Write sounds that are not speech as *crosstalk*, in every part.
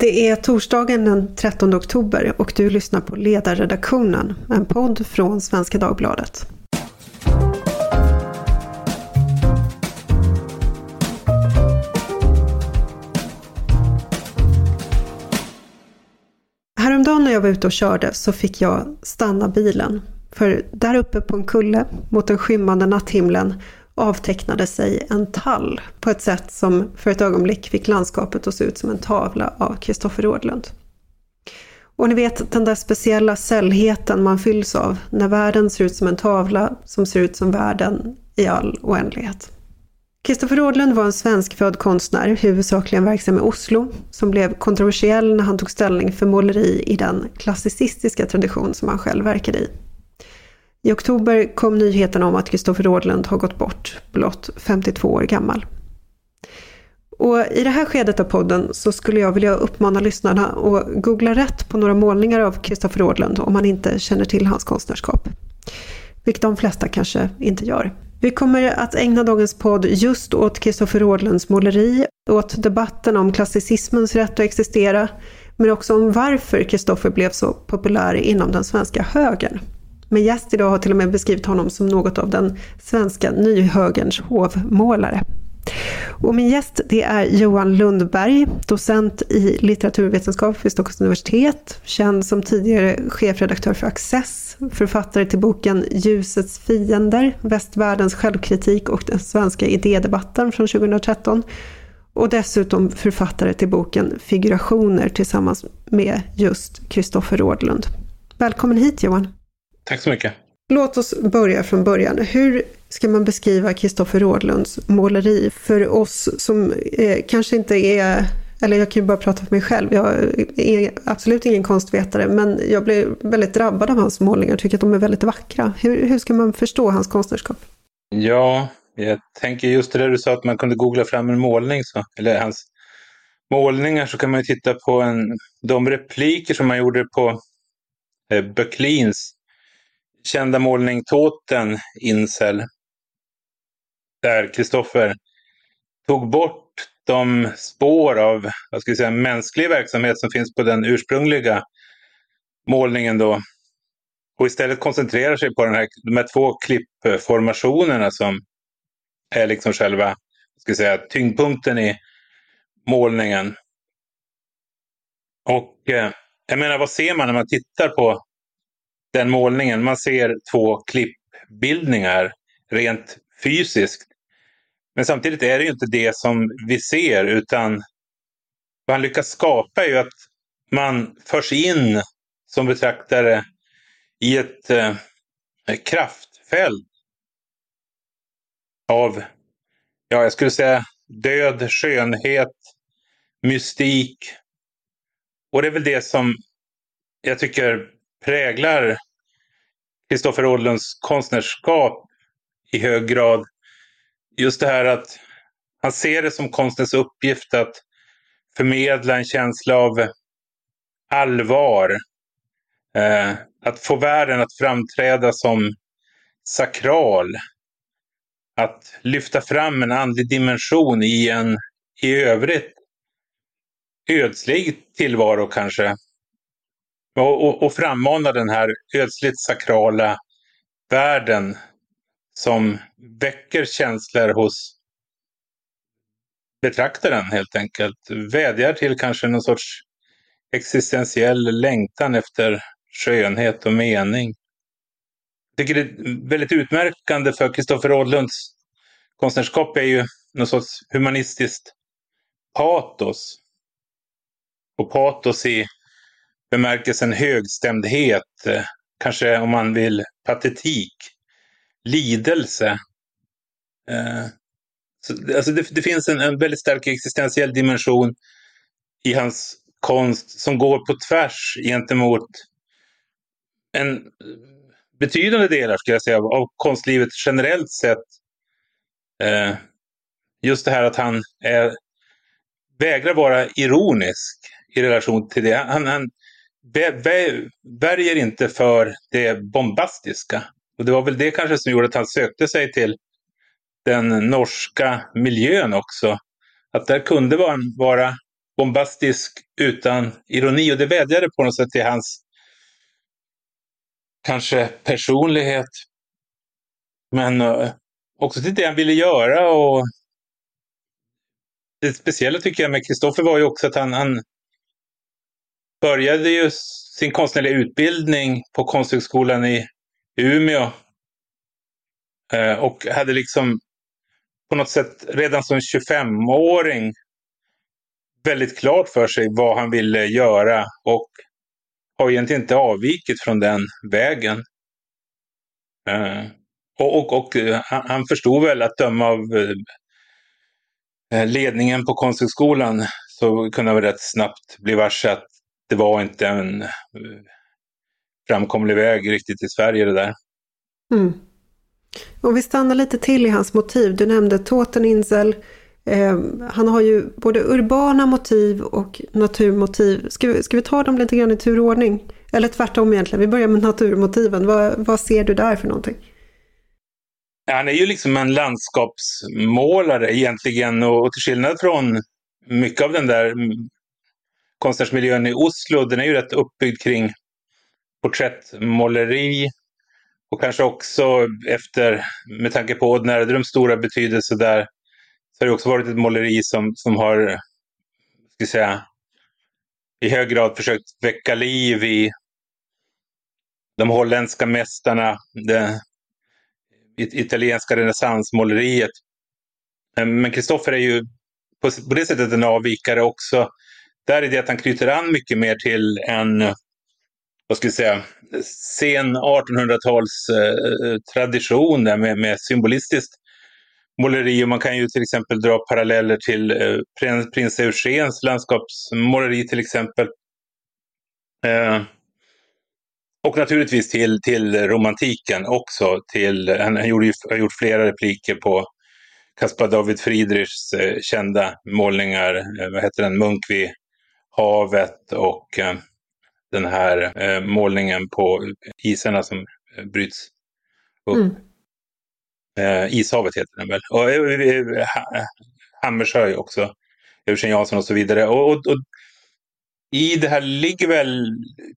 Det är torsdagen den 13 oktober och du lyssnar på Ledarredaktionen, en podd från Svenska Dagbladet. Häromdagen när jag var ute och körde så fick jag stanna bilen. För där uppe på en kulle mot den skymmande natthimlen avtecknade sig en tall på ett sätt som för ett ögonblick fick landskapet att se ut som en tavla av Kristoffer Rådlund. Och ni vet den där speciella sällheten man fylls av när världen ser ut som en tavla som ser ut som världen i all oändlighet. Kristoffer Rådlund var en svenskfödd konstnär, huvudsakligen verksam i Oslo, som blev kontroversiell när han tog ställning för måleri i den klassicistiska tradition som han själv verkade i. I oktober kom nyheten om att Kristoffer Rådlund har gått bort, blott 52 år gammal. Och I det här skedet av podden så skulle jag vilja uppmana lyssnarna att googla rätt på några målningar av Kristoffer Rådlund om man inte känner till hans konstnärskap. Vilket de flesta kanske inte gör. Vi kommer att ägna dagens podd just åt Kristoffer Rådlunds måleri, åt debatten om klassicismens rätt att existera, men också om varför Kristoffer blev så populär inom den svenska högern. Min gäst idag har till och med beskrivit honom som något av den svenska nyhögerns hovmålare. Och min gäst det är Johan Lundberg, docent i litteraturvetenskap vid Stockholms universitet, känd som tidigare chefredaktör för Access, författare till boken Ljusets fiender, västvärldens självkritik och den svenska idédebatten från 2013 och dessutom författare till boken Figurationer tillsammans med just Kristoffer Rådlund. Välkommen hit Johan! Tack så mycket. Låt oss börja från början. Hur ska man beskriva Kristoffer Rådlunds måleri för oss som eh, kanske inte är eller jag kan ju bara prata för mig själv. Jag är absolut ingen konstvetare, men jag blir väldigt drabbad av hans målningar. Tycker att de är väldigt vackra. Hur, hur ska man förstå hans konstnärskap? Ja, jag tänker just det där du sa att man kunde googla fram en målning, så, eller hans målningar, så kan man ju titta på en, de repliker som han gjorde på eh, Böcklins kända målning Tåten Insel. Där Kristoffer tog bort de spår av vad ska jag säga, mänsklig verksamhet som finns på den ursprungliga målningen då. Och istället koncentrerar sig på den här, de här två klippformationerna som är liksom själva ska jag säga, tyngdpunkten i målningen. Och eh, jag menar, vad ser man när man tittar på den målningen. Man ser två klippbildningar rent fysiskt. Men samtidigt är det ju inte det som vi ser utan vad han lyckas skapa är ju att man förs in som betraktare i ett eh, kraftfält av, ja jag skulle säga död, skönhet, mystik. Och det är väl det som jag tycker präglar Kristoffer Odlunds konstnärskap i hög grad. Just det här att han ser det som konstens uppgift att förmedla en känsla av allvar. Eh, att få världen att framträda som sakral. Att lyfta fram en andlig dimension i en i övrigt ödslig tillvaro kanske. Och, och, och frammana den här ödsligt sakrala världen som väcker känslor hos betraktaren helt enkelt. Vädjar till kanske någon sorts existentiell längtan efter skönhet och mening. Jag tycker det är väldigt utmärkande för Kristoffer Ådlunds konstnärskap är ju någon sorts humanistiskt patos. Och patos i bemärkelsen högstämdhet, eh, kanske om man vill patetik, lidelse. Eh, så, alltså det, det finns en, en, väldigt stark existentiell dimension i hans konst som går på tvärs gentemot en betydande delar, skulle jag säga, av konstlivet generellt sett. Eh, just det här att han är, vägrar vara ironisk i relation till det. Han, han, värjer inte för det bombastiska. Och det var väl det kanske som gjorde att han sökte sig till den norska miljön också. Att där kunde man vara bombastisk utan ironi och det vädjade på något sätt till hans kanske personlighet. Men eh, också till det han ville göra och det speciella tycker jag med Kristoffer var ju också att han, han började ju sin konstnärliga utbildning på Konsthögskolan i Umeå. Eh, och hade liksom på något sätt redan som 25-åring väldigt klart för sig vad han ville göra och har egentligen inte avvikit från den vägen. Eh, och, och, och eh, han förstod väl att döma av ledningen på Konsthögskolan så kunde han rätt snabbt bli varse att det var inte en framkomlig väg riktigt i Sverige det där. Mm. Om vi stannar lite till i hans motiv. Du nämnde Toteninsel. Eh, han har ju både urbana motiv och naturmotiv. Ska vi, ska vi ta dem lite grann i turordning? Eller tvärtom egentligen. Vi börjar med naturmotiven. Vad, vad ser du där för någonting? Han är ju liksom en landskapsmålare egentligen och, och till skillnad från mycket av den där konstnärsmiljön i Oslo, den är ju rätt uppbyggd kring porträttmåleri och kanske också efter, med tanke på Odd stora betydelse där, så har det också varit ett måleri som, som har, ska säga, i hög grad försökt väcka liv i de holländska mästarna, det italienska renässansmåleriet. Men Kristoffer är ju på, på det sättet en avvikare också. Där är det att han knyter an mycket mer till en vad ska vi säga, sen 1800-tals eh, tradition där med, med symbolistiskt måleri. Och man kan ju till exempel dra paralleller till eh, prins, prins Eugens landskapsmåleri till exempel. Eh, och naturligtvis till, till romantiken också. Till, han har gjort, har gjort flera repliker på Caspar David Friedrichs eh, kända målningar. Eh, vad heter den? Munk vid havet och eh, den här eh, målningen på isarna som eh, bryts upp. Mm. Eh, Ishavet heter den väl. Och eh, Hammershöj också. Eugen Jansson och så vidare. Och, och, och, i det här ligger väl,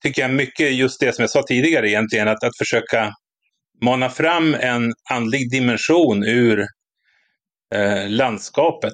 tycker jag, mycket just det som jag sa tidigare egentligen, att, att försöka mana fram en andlig dimension ur eh, landskapet.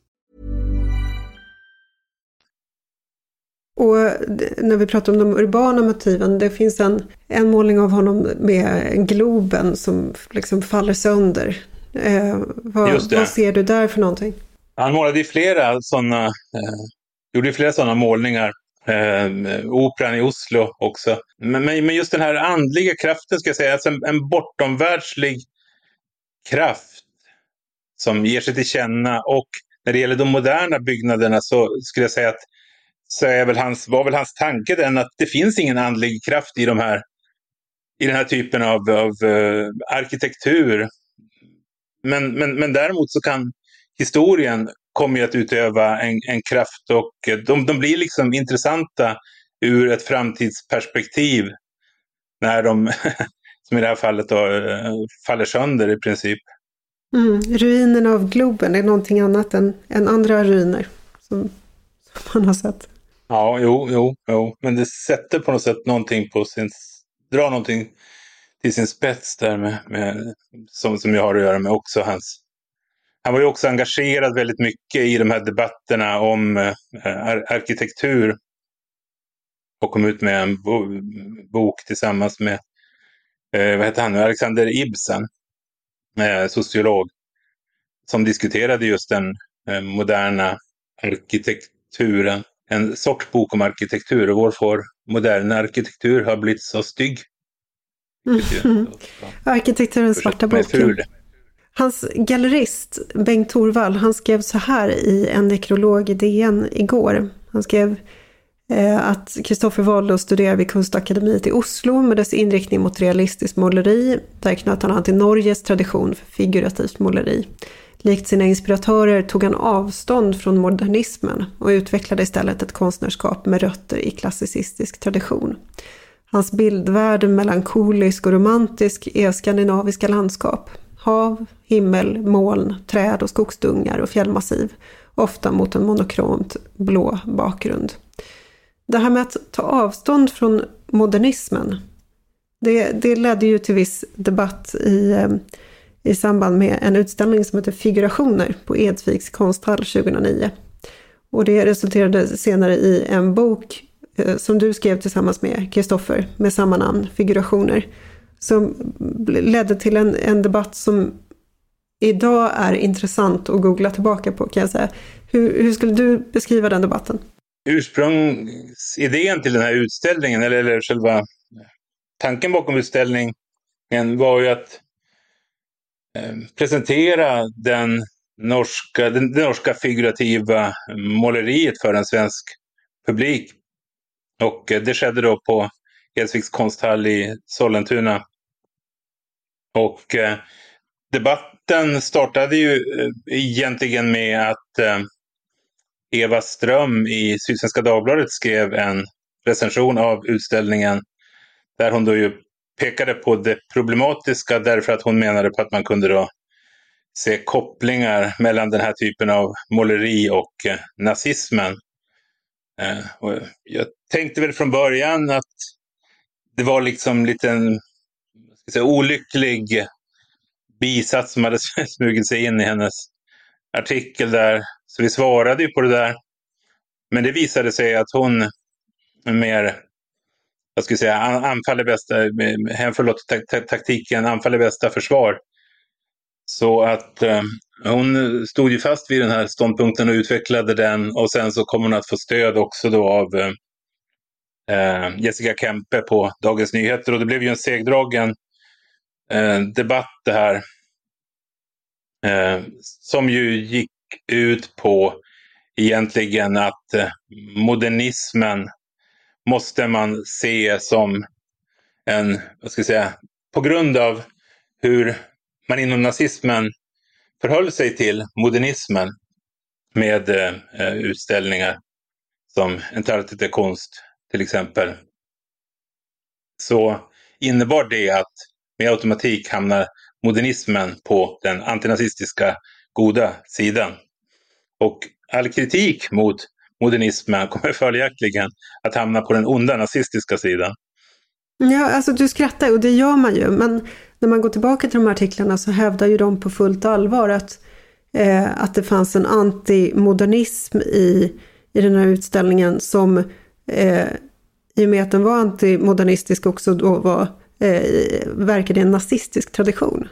Och när vi pratar om de urbana motiven, det finns en, en målning av honom med Globen som liksom faller sönder. Eh, vad, vad, ser du där för någonting? Han målade ju flera sådana, eh, gjorde flera sådana målningar. Eh, operan i Oslo också. Men, men just den här andliga kraften, ska jag säga, alltså en, en bortomvärldslig kraft som ger sig till känna. Och när det gäller de moderna byggnaderna så skulle jag säga att så är väl hans, var väl hans tanke den att det finns ingen andlig kraft i, de här, i den här typen av, av uh, arkitektur. Men, men, men däremot så kan historien kommer att utöva en, en kraft och eh, de, de blir liksom intressanta ur ett framtidsperspektiv när de, *laughs* som i det här fallet, då, eh, faller sönder i princip. Mm, ruinerna av Globen är någonting annat än, än andra ruiner som, som man har sett. Ja, jo, jo, jo, men det sätter på något sätt någonting på sin, drar någonting till sin spets där med, med som, som jag har att göra med också hans han var ju också engagerad väldigt mycket i de här debatterna om eh, arkitektur. Och kom ut med en bo bok tillsammans med, eh, vad heter han nu, Alexander Ibsen, eh, sociolog. Som diskuterade just den eh, moderna arkitekturen. En sorts bok om arkitektur och varför modern arkitektur har blivit så stygg. Mm. *laughs* Arkitekturens svarta bok. Hans gallerist Bengt Torvall, han skrev så här i en nekrolog i DN igår. Han skrev eh, att Kristoffer valde att studera vid Kunstakademiet i Oslo med dess inriktning mot realistiskt måleri. Där knöt han an till Norges tradition för figurativt måleri. Likt sina inspiratörer tog han avstånd från modernismen och utvecklade istället ett konstnärskap med rötter i klassicistisk tradition. Hans bildvärld melankolisk och romantisk är skandinaviska landskap. Hav, himmel, moln, träd och skogsdungar och fjällmassiv. Ofta mot en monokromt blå bakgrund. Det här med att ta avstånd från modernismen, det, det ledde ju till viss debatt i, eh, i samband med en utställning som heter Figurationer på Edsviks konsthall 2009. Och det resulterade senare i en bok eh, som du skrev tillsammans med Kristoffer med samma namn, Figurationer som ledde till en, en debatt som idag är intressant att googla tillbaka på kan jag säga. Hur, hur skulle du beskriva den debatten? Ursprungsidén till den här utställningen, eller, eller själva tanken bakom utställningen var ju att Eh, presentera den norska, det norska figurativa måleriet för en svensk publik. Och eh, det skedde då på Edsviks konsthall i Sollentuna och eh, debatten startade ju eh, egentligen med att eh, Eva Ström i Sydsvenska Dagbladet skrev en recension av utställningen där hon då ju pekade på det problematiska därför att hon menade på att man kunde då se kopplingar mellan den här typen av måleri och eh, nazismen. Eh, och jag tänkte väl från början att det var liksom liten säga, olycklig bisats som hade *laughs* smugit sig in i hennes artikel där. Så vi svarade ju på det där. Men det visade sig att hon mer, jag skulle säga, anfall är bästa, förlåt, taktiken anfaller bästa försvar. Så att eh, hon stod ju fast vid den här ståndpunkten och utvecklade den och sen så kommer hon att få stöd också då av eh, eh Jessica Kempe på Dagens Nyheter och det blev ju en segdragen eh, debatt det här. Eh, som ju gick ut på egentligen att eh, modernismen måste man se som en, vad ska jag säga, på grund av hur man inom nazismen förhöll sig till modernismen med eh, utställningar som Entartete konst till exempel. Så innebar det att med automatik hamnar modernismen på den antinazistiska goda sidan. Och all kritik mot modernismen kommer följaktligen att hamna på den onda nazistiska sidan. Ja, alltså du skrattar och det gör man ju, men när man går tillbaka till de här artiklarna så hävdar ju de på fullt allvar att, eh, att det fanns en antimodernism i, i den här utställningen som eh, i och med att den var antimodernistisk också då var eh, verkade i en nazistisk tradition.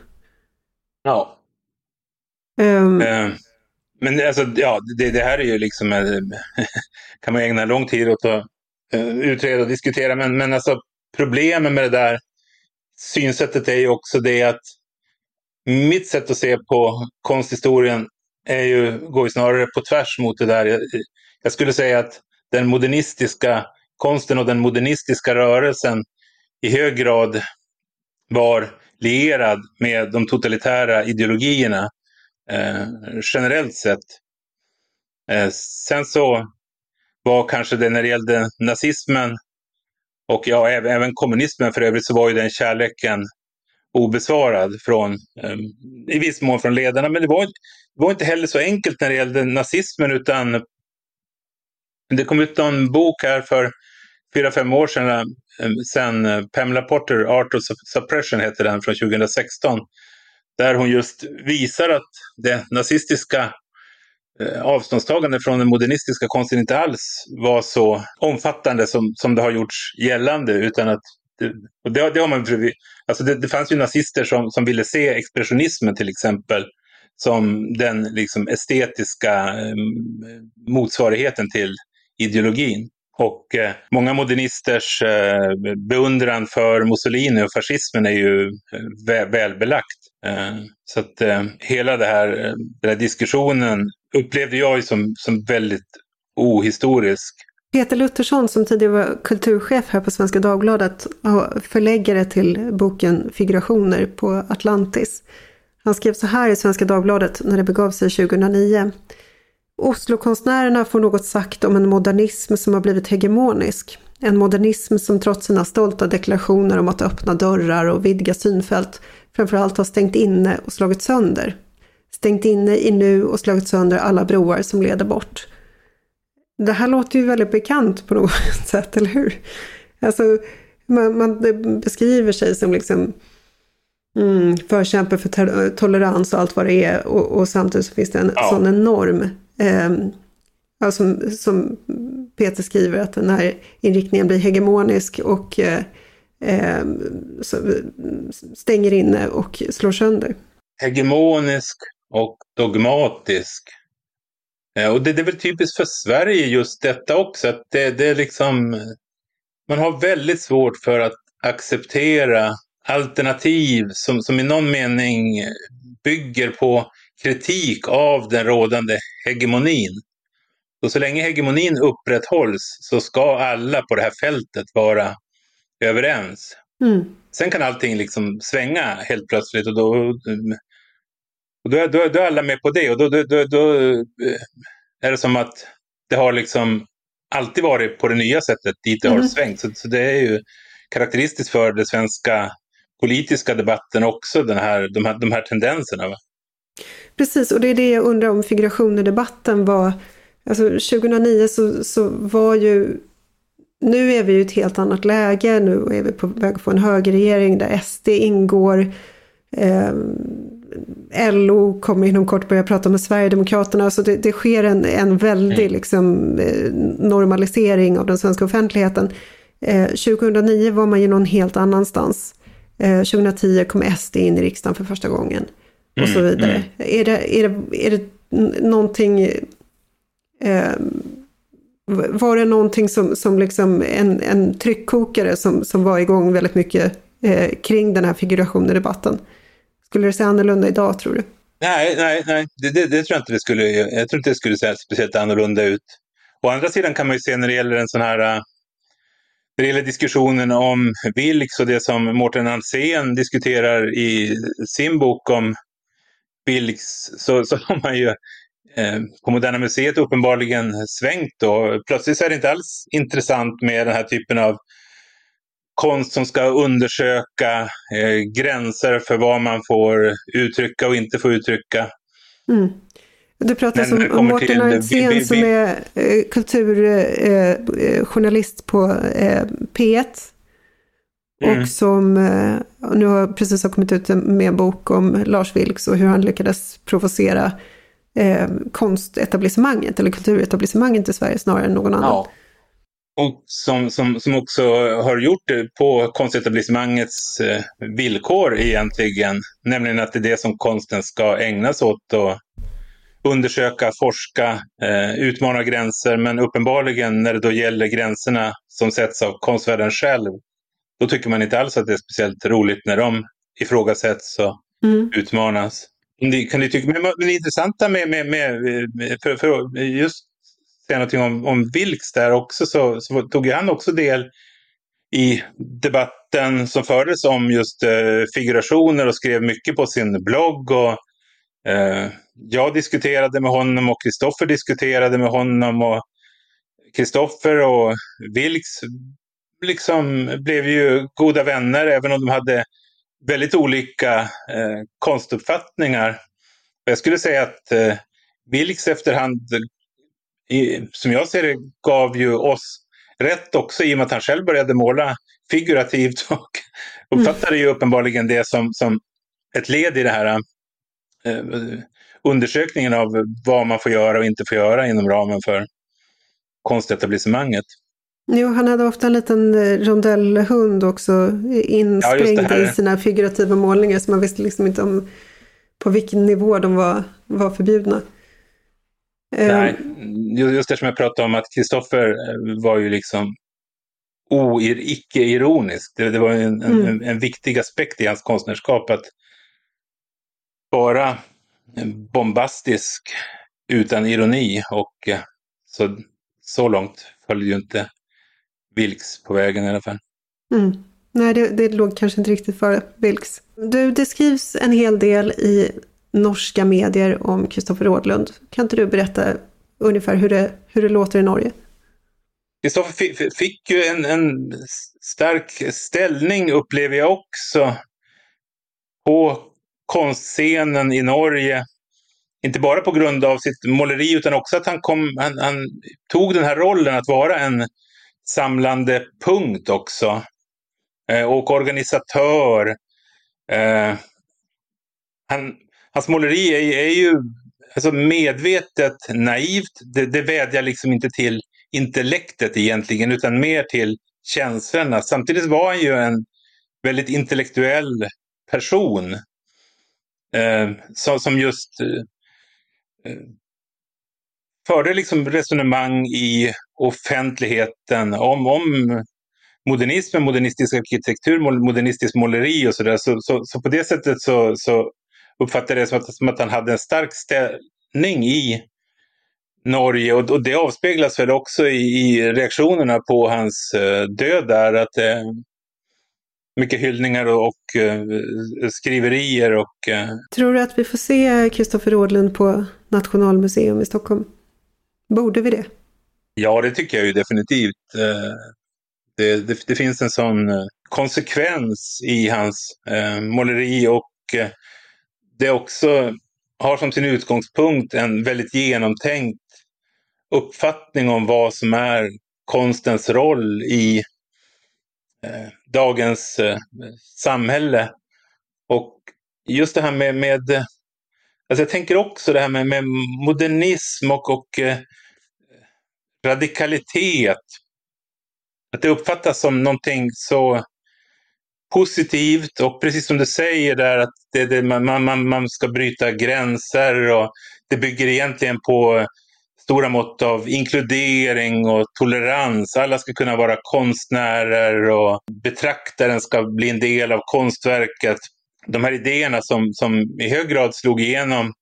Ja. Um, men alltså, ja, det, det, här är ju liksom, eh, *laughs* kan man ägna lång tid åt att eh, utreda och diskutera, men, men alltså problemet med det där synsättet är ju också det att mitt sätt att se på konsthistorien är ju, går ju snarare på tvärs mot det där. Jag skulle säga att den modernistiska konsten och den modernistiska rörelsen i hög grad var lierad med de totalitära ideologierna eh, generellt sett. Eh, sen så var kanske det när det gällde nazismen och ja, även, även kommunismen för övrigt så var ju den kärleken obesvarad från, eh, i viss mån från ledarna. Men det var, det var inte heller så enkelt när det gällde nazismen utan det kom ut en bok här för fyra, fem år sedan eh, sen eh, Pamela Potter, Art of Suppression heter den från 2016. Där hon just visar att det nazistiska eh, avståndstagandet från den modernistiska konsten inte alls var så omfattande som, som det har gjorts gällande. Utan att det, och det, det har man, alltså det, det fanns ju nazister som, som ville se expressionismen till exempel som den liksom estetiska eh, motsvarigheten till ideologin. Och eh, många modernisters eh, beundran för Mussolini och fascismen är ju eh, välbelagt. Eh, så att eh, hela det här, eh, den här diskussionen upplevde jag som, som väldigt ohistorisk. Peter Luthersson som tidigare var kulturchef här på Svenska Dagbladet och förläggare till boken Figurationer på Atlantis. Han skrev så här i Svenska Dagbladet när det begav sig 2009. Oslokonstnärerna får något sagt om en modernism som har blivit hegemonisk. En modernism som trots sina stolta deklarationer om att öppna dörrar och vidga synfält framförallt har stängt inne och slagit sönder. Stängt inne i nu och slagit sönder alla broar som leder bort. Det här låter ju väldigt bekant på något *laughs* sätt, eller hur? Alltså, man, man beskriver sig som liksom mm, förkämpe för tolerans och allt vad det är och, och samtidigt så finns det en ja. sån enorm eh, ja, som, som Peter skriver att den här inriktningen blir hegemonisk och eh, eh, stänger inne och slår sönder. Hegemonisk och dogmatisk. Eh, och det, det, är väl typiskt för Sverige just detta också, att det, det är liksom... Man har väldigt svårt för att acceptera alternativ som, som i någon mening bygger på kritik av den rådande hegemonin. Och så länge hegemonin upprätthålls så ska alla på det här fältet vara överens. Mm. Sen kan allting liksom svänga helt plötsligt och då, och då, är, då, då är alla med på det och då, då, då, då är det som att det har liksom alltid varit på det nya sättet dit det mm. har svängt. Så, så, det är ju karaktäristiskt för den svenska politiska debatten också, den här, de, här, de här tendenserna. Va? Precis, och det är det jag undrar om figurationer-debatten var. Alltså 2009 så, så var ju nu är vi i ett helt annat läge. Nu är vi på väg att få en högerregering där SD ingår. Eh, LO kommer inom kort börja prata med Sverigedemokraterna. Så det, det sker en, en väldig mm. liksom, eh, normalisering av den svenska offentligheten. Eh, 2009 var man ju någon helt annanstans. Eh, 2010 kom SD in i riksdagen för första gången. Och så mm, vidare. Mm. Är, det, är, det, är det någonting eh, var det någonting som, som liksom en, en tryckkokare som, som var igång väldigt mycket eh, kring den här figurationen-debatten? Skulle det se annorlunda idag tror du? Nej, nej, nej. Det, det, det, tror jag inte det skulle. Jag tror inte det skulle se speciellt annorlunda ut. Å andra sidan kan man ju se när det gäller en sån här eh, när det gäller diskussionen om Vilks och det som Mårten Alsen diskuterar i sin bok om Vilks så, så har man ju på Moderna Museet uppenbarligen svängt då. Plötsligt så är det inte alls intressant med den här typen av konst som ska undersöka eh, gränser för vad man får uttrycka och inte få uttrycka. Mm. Du pratar om, om Mårten Arntzen som är eh, kulturjournalist eh, på eh, P1. Mm. Och som eh, nu har precis har kommit ut med en bok om Lars Vilks och hur han lyckades provocera eh, konstetablissemanget eller kulturetablissemanget i Sverige snarare än någon annan. Ja. Och som, som, som också har gjort det på konstetablissemangets eh, villkor egentligen. Nämligen att det är det som konsten ska ägnas åt. Och undersöka, forska, eh, utmana gränser. Men uppenbarligen när det då gäller gränserna som sätts av konstvärlden själv. Då tycker man inte alls att det är speciellt roligt när de ifrågasätts och mm. utmanas. Det kan du tycka. Men det intressanta med, med, med för, för just säga någonting om, om Vilks där också, så, så tog han också del i debatten som fördes om just eh, figurationer och skrev mycket på sin blogg. Och, eh, jag diskuterade med honom och Kristoffer diskuterade med honom. och Kristoffer och Vilks liksom blev ju goda vänner även om de hade väldigt olika eh, konstuppfattningar. Jag skulle säga att eh, Vilks efterhand, i, som jag ser det, gav ju oss rätt också i och med att han själv började måla figurativt *laughs* och uppfattade mm. ju uppenbarligen det som, som ett led i det här eh, undersökningen av vad man får göra och inte får göra inom ramen för konstetablissemanget. Jo, han hade ofta en liten eh, rondellhund också insprängd ja, i sina figurativa målningar. Så man visste liksom inte om på vilken nivå de var, var förbjudna. Eh, Nej, just det som jag pratade om att Kristoffer eh, var ju liksom icke-ironisk. Det, det, var en, mm. en, en, viktig aspekt i hans konstnärskap att bara bombastisk utan ironi. Och så, så långt följde ju inte Vilks på vägen i alla fall. Mm. Nej, det, det låg kanske inte riktigt för Vilks. Du, det skrivs en hel del i norska medier om Kristoffer Rådlund. Kan inte du berätta ungefär hur det, hur det låter i Norge? Kristoffer fick ju en, en stark ställning upplever jag också på konstscenen i Norge. Inte bara på grund av sitt måleri utan också att han, kom, han, han tog den här rollen att vara en samlande punkt också. Eh, och organisatör. Eh, han, hans måleri är, är ju alltså medvetet naivt. Det, det vädjar liksom inte till intellektet egentligen, utan mer till känslorna. Samtidigt var han ju en väldigt intellektuell person. Eh, som, som just eh, förde liksom resonemang i offentligheten om, om modernismen, modernistisk arkitektur, modernistisk måleri och sådär. Så, så, så, på det sättet så, så uppfattade jag det som att, som att han hade en stark ställning i Norge och, och det avspeglas väl också i, i reaktionerna på hans uh, död där. Att uh, mycket hyllningar och, och uh, skriverier. Och, Tror du att vi får se Kristoffer Rådlund på Nationalmuseum i Stockholm? Borde vi det? Ja, det tycker jag ju definitivt. Eh, det, det, det finns en sån eh, konsekvens i hans eh, måleri och det också har som sin utgångspunkt en väldigt genomtänkt uppfattning om vad som är konstens roll i dagens samhälle. Och just det här med, med alltså jag tänker också det här med, med modernism och, och eh, radikalitet. Att det uppfattas som någonting så positivt och precis som du säger där att det, det, man, man, man ska bryta gränser och det bygger egentligen på stora mått av inkludering och tolerans. Alla ska kunna vara konstnärer och betraktaren ska bli en del av konstverket. De här idéerna som, som i hög grad slog igenom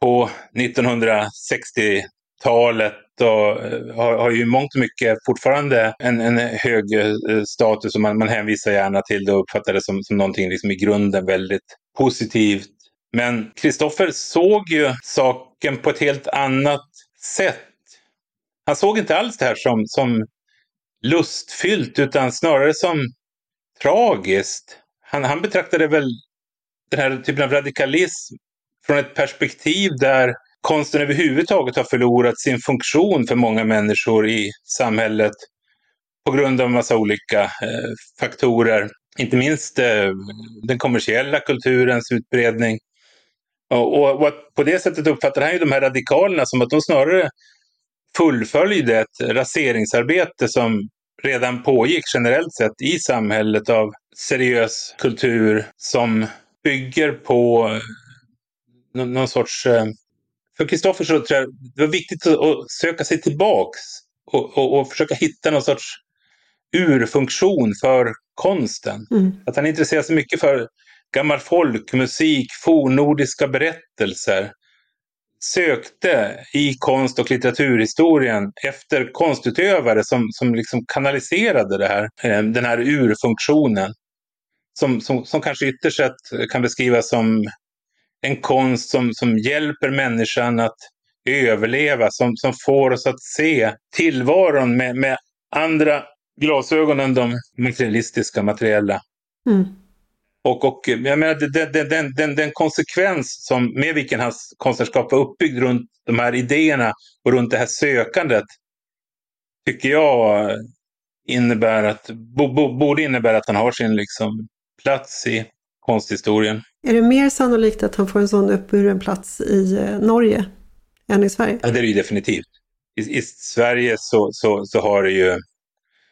på 1960-talet och eh, har, har ju mångt och mycket fortfarande en, en hög eh, status och man, man hänvisar gärna till det och uppfattar det som, som någonting liksom i grunden väldigt positivt. Men Kristoffer såg ju saken på ett helt annat sätt. Han såg inte alls det här som, som lustfyllt utan snarare som tragiskt. Han, han betraktade väl den här typen av radikalism från ett perspektiv där konsten överhuvudtaget har förlorat sin funktion för många människor i samhället på grund av en massa olika eh, faktorer. Inte minst eh, den kommersiella kulturens utbredning och, och, på det sättet uppfattar han ju de här radikalerna som att de snarare fullföljde ett raseringsarbete som redan pågick generellt sett i samhället av seriös kultur som bygger på någon, någon sorts... Eh, för Kristoffer så tror jag det var viktigt att söka sig tillbaks och, och, och försöka hitta någon sorts urfunktion för konsten. Mm. Att han intresserar sig mycket för gammal folkmusik, fornordiska berättelser. Sökte i konst och litteraturhistorien efter konstutövare som, som liksom kanaliserade det här, eh, den här urfunktionen. Som, som, som kanske ytterst sett kan beskrivas som en konst som, som hjälper människan att överleva, som, som får oss att se tillvaron med, med andra glasögon än de materialistiska, materiella. Mm. Och, och jag menar, den, den, den, den, konsekvens som, med vilken hans konstnärskap var uppbyggd runt de här idéerna och runt det här sökandet tycker jag innebär att, bo, borde innebära att han har sin liksom, plats i konsthistorien. Är det mer sannolikt att han får en sån uppburen plats i eh, Norge än i Sverige? Ja, det är det ju definitivt. I, i Sverige så, så, så har det ju,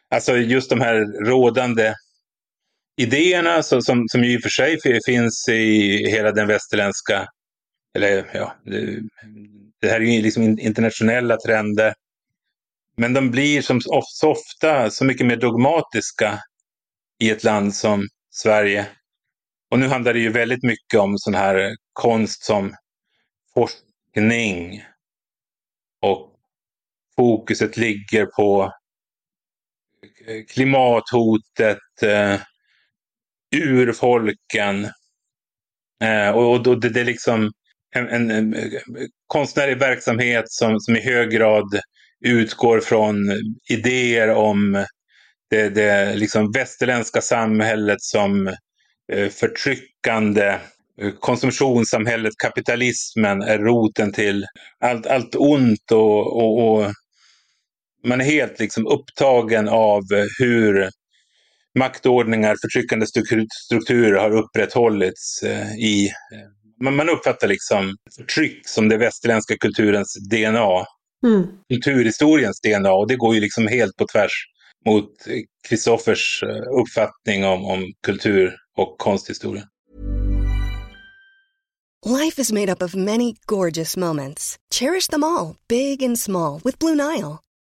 alltså just de här rådande idéerna som, som, som ju i och för sig finns i hela den västerländska, eller ja, det, det här är ju liksom internationella trender. Men de blir som så ofta så mycket mer dogmatiska i ett land som Sverige. Och nu handlar det ju väldigt mycket om sån här konst som forskning. Och fokuset ligger på eh, klimathotet, eh, urfolken. Eh, och, och det, det är liksom en, en, en, konstnärlig verksamhet som, som i hög grad utgår från idéer om det, det liksom västerländska samhället som eh, förtryckande. Eh, konsumtionssamhället, kapitalismen är roten till allt, allt ont och, och, och man är helt liksom upptagen av hur maktordningar, förtryckande strukturer har upprätthållits eh, i... Eh, man uppfattar liksom förtryck som det västerländska kulturens DNA. Mm. Kulturhistoriens DNA och det går ju liksom helt på tvärs mot Kristoffers eh, uppfattning om, om kultur och konsthistoria. Life is made up of many gorgeous moments. Cherish them all, big and small, with Blue Nile.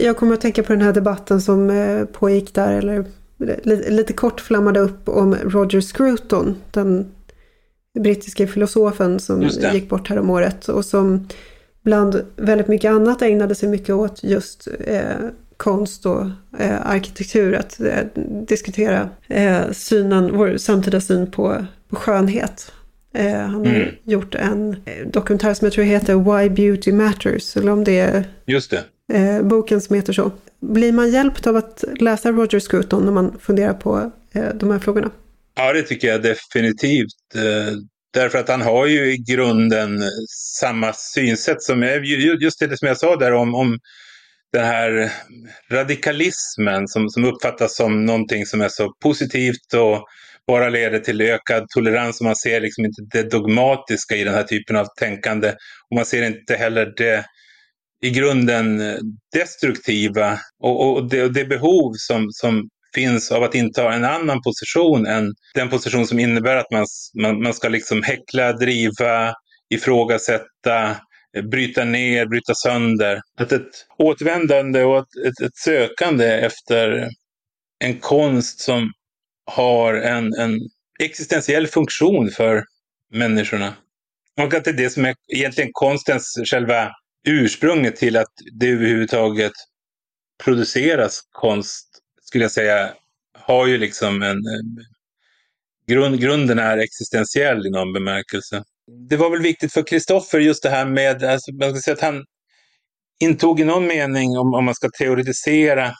Jag kommer att tänka på den här debatten som eh, pågick där, eller lite kort flammade upp om Roger Scruton, den brittiska filosofen som gick bort här om året och som bland väldigt mycket annat ägnade sig mycket åt just eh, konst och eh, arkitektur, att eh, diskutera eh, synen, vår samtida syn på, på skönhet. Eh, han har mm. gjort en dokumentär som jag tror heter Why Beauty Matters, eller om det är Just det. Eh, boken som heter så. Blir man hjälpt av att läsa Roger Scruton när man funderar på eh, de här frågorna? Ja, det tycker jag definitivt. Eh, därför att han har ju i grunden samma synsätt som, jag, just det som jag sa där om, om den här radikalismen som, som uppfattas som någonting som är så positivt och bara leder till ökad tolerans. Och man ser liksom inte det dogmatiska i den här typen av tänkande. Och man ser inte heller det i grunden eh, destruktiva och, och, det, och det behov som, som finns av att inta en annan position än den position som innebär att man, man, man ska liksom häckla, driva, ifrågasätta, eh, bryta ner, bryta sönder. Att ett återvändande och ett, ett, ett sökande efter en konst som har en, en existentiell funktion för människorna. Och att det är det som är egentligen konstens själva ursprunget till att det överhuvudtaget produceras konst, skulle jag säga, har ju liksom en... Grund, grunden är existentiell i någon bemärkelse det var väl viktigt för Kristoffer just det här med, alltså, man ska säga att han intog i någon mening, om, om man ska teoretisera,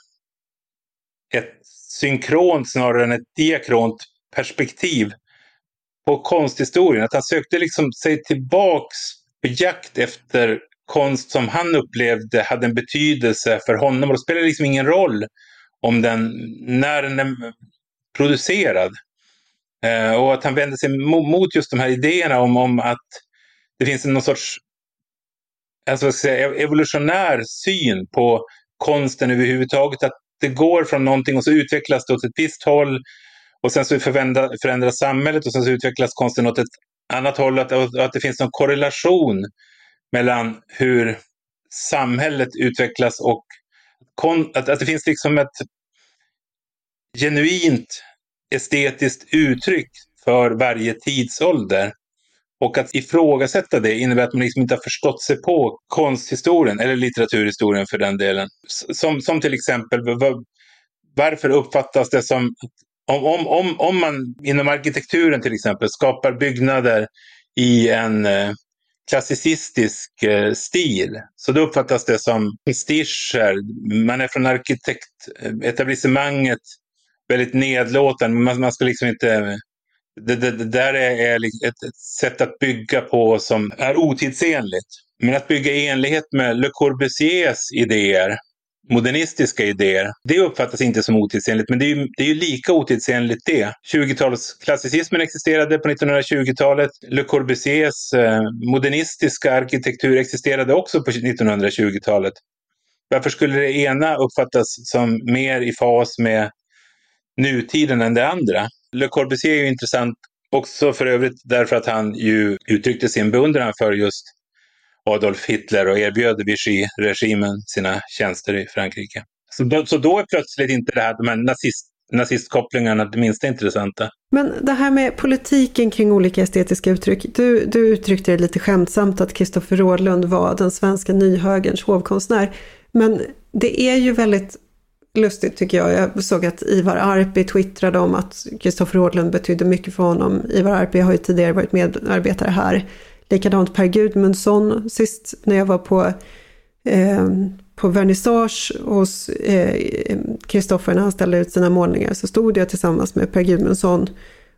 ett synkront snarare än ett diakront perspektiv på konsthistorien. Att han sökte liksom sig tillbaks på jakt efter konst som han upplevde hade en betydelse för honom. Och det spelar liksom ingen roll om den, när den är producerad. Eh, och att han vänder sig mot just de här idéerna om, om att det finns någon sorts alltså, säga, evolutionär syn på konsten överhuvudtaget. Att det går från någonting och så utvecklas det åt ett visst håll. Och sen så förändras samhället och sen så utvecklas konsten åt ett annat håll. Att, att det finns någon korrelation mellan hur samhället utvecklas och att, att det finns liksom ett genuint estetiskt uttryck för varje tidsålder. Och att ifrågasätta det innebär att man liksom inte har förstått sig på konsthistorien, eller litteraturhistorien för den delen. Som, som till exempel, varför uppfattas det som om, om, om, om man inom arkitekturen till exempel skapar byggnader i en eh, klassicistisk eh, stil. Så då uppfattas det som prestiger. Man är från arkitektetablissemanget eh, väldigt nedlåtande. Man, man ska liksom inte... Det, det, det där är, är liksom ett, ett, sätt att bygga på som är otidsenligt. Men att bygga i enlighet med Le Corbusiers idéer modernistiska idéer. Det uppfattas inte som otidsenligt, men det är ju, det är ju lika otidsenligt det. 20-talsklassicismen existerade på 1920-talet. Le Corbusiers eh, modernistiska arkitektur existerade också på 1920-talet. Varför skulle det ena uppfattas som mer i fas med nutiden än det andra? Le Corbusier är ju intressant också för övrigt därför att han ju uttryckte sin beundran för just Adolf Hitler och erbjöd Vichy-regimen sina tjänster i Frankrike. Så då, så då är plötsligt inte det här, de här nazist, nazistkopplingarna det minsta intressanta. Men det här med politiken kring olika estetiska uttryck. Du, du uttryckte det lite skämtsamt att Kristoffer Rådlund var den svenska nyhögerns hovkonstnär. Men det är ju väldigt lustigt tycker jag. Jag såg att Ivar Arpi twittrade om att Kristoffer Rådlund betydde mycket för honom. Ivar Arpi har ju tidigare varit medarbetare här. Likadant Per Gudmundsson sist när jag var på, eh, på vernissage hos eh, Kristoffer eh, när han ställde ut sina målningar så stod jag tillsammans med Per Gudmundsson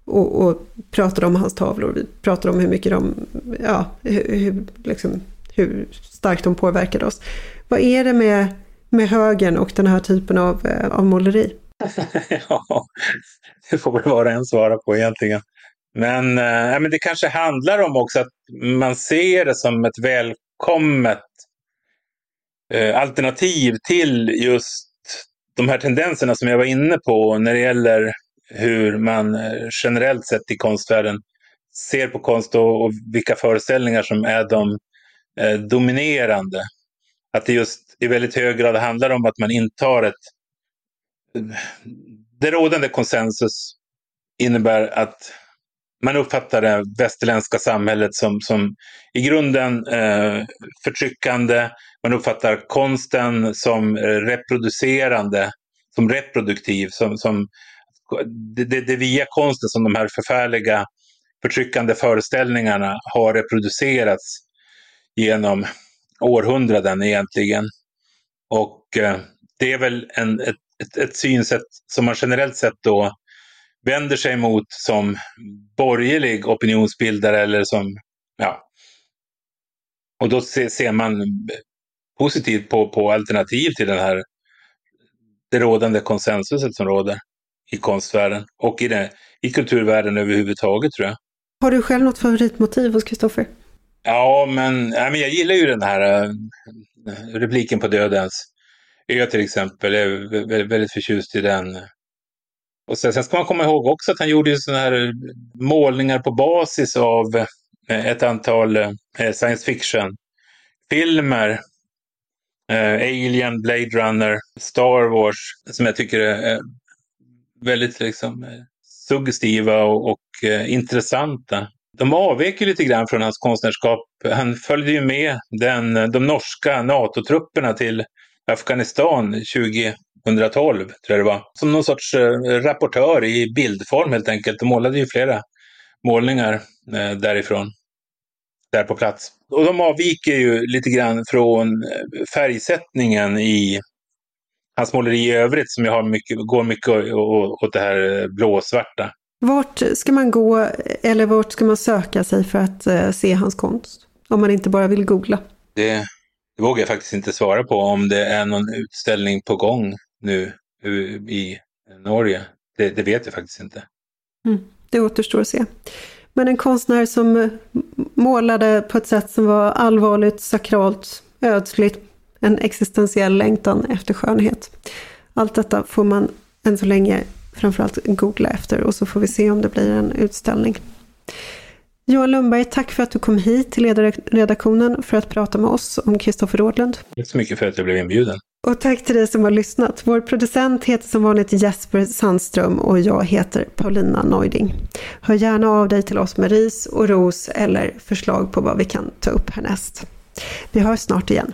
och, och pratade om hans tavlor. Vi pratade om hur mycket de, ja, hur, liksom, hur starkt de påverkade oss. Vad är det med, med högen och den här typen av, eh, av måleri? *laughs* ja, det får väl var och en svara på egentligen. Men, eh, men det kanske handlar om också att man ser det som ett välkommet eh, alternativ till just de här tendenserna som jag var inne på när det gäller hur man eh, generellt sett i konstvärlden ser på konst och, och vilka föreställningar som är de eh, dominerande. Att det just i väldigt hög grad handlar om att man intar ett... Eh, det rådande konsensus innebär att man uppfattar det västerländska samhället som, som i grunden eh, förtryckande. Man uppfattar konsten som eh, reproducerande, som reproduktiv. Som, som, det, det, via konsten som de här förfärliga förtryckande föreställningarna har reproducerats genom århundraden egentligen. Och eh, det är väl en, ett, ett, ett synsätt som man generellt sett då vänder sig mot som borgerlig opinionsbildare eller som, ja. Och då ser man positivt på, på alternativ till den här, det rådande konsensuset som råder i konstvärlden och i, det, i kulturvärlden överhuvudtaget tror jag. Har du själv något favoritmotiv hos Kristoffer? Ja, men, ja, men jag gillar ju den här uh, repliken på Dödens ö till exempel. Jag är väldigt, väldigt förtjust i den. Och sen, sen ska man komma ihåg också att han gjorde sådana här eh, målningar på basis av eh, ett antal eh, science fiction-filmer. Eh, Alien, Blade Runner, Star Wars, som jag tycker är eh, väldigt liksom, eh, suggestiva och, och intressanta. De avvek lite grann från hans konstnärskap. Han följde ju med den, de norska NATO-trupperna till Afghanistan 20... 2012, tror jag det var. Som någon sorts eh, rapportör i bildform helt enkelt. De målade ju flera målningar eh, därifrån, där på plats. Och de avviker ju lite grann från eh, färgsättningen i hans måleri i övrigt som jag har mycket, går mycket åt det här blåsvarta. Vart ska man gå eller vart ska man söka sig för att se hans konst? Om man inte bara vill googla. Det, det vågar jag faktiskt inte svara på om det är någon utställning på gång nu eh, i Norge. Det, det vet jag faktiskt inte. Mm, det återstår att se. Men en konstnär som eh, målade på ett sätt som var allvarligt, sakralt, ödsligt, en existentiell längtan efter skönhet. Allt detta får man än så länge framförallt googla efter och så får vi se om det blir en utställning. Johan Lundberg, tack för att du kom hit till ledarredaktionen för att prata med oss om Kristoffer Rådlund. Tack så mycket för att jag blev inbjuden. Och tack till dig som har lyssnat. Vår producent heter som vanligt Jesper Sandström och jag heter Paulina Neuding. Hör gärna av dig till oss med ris och ros eller förslag på vad vi kan ta upp härnäst. Vi hörs snart igen.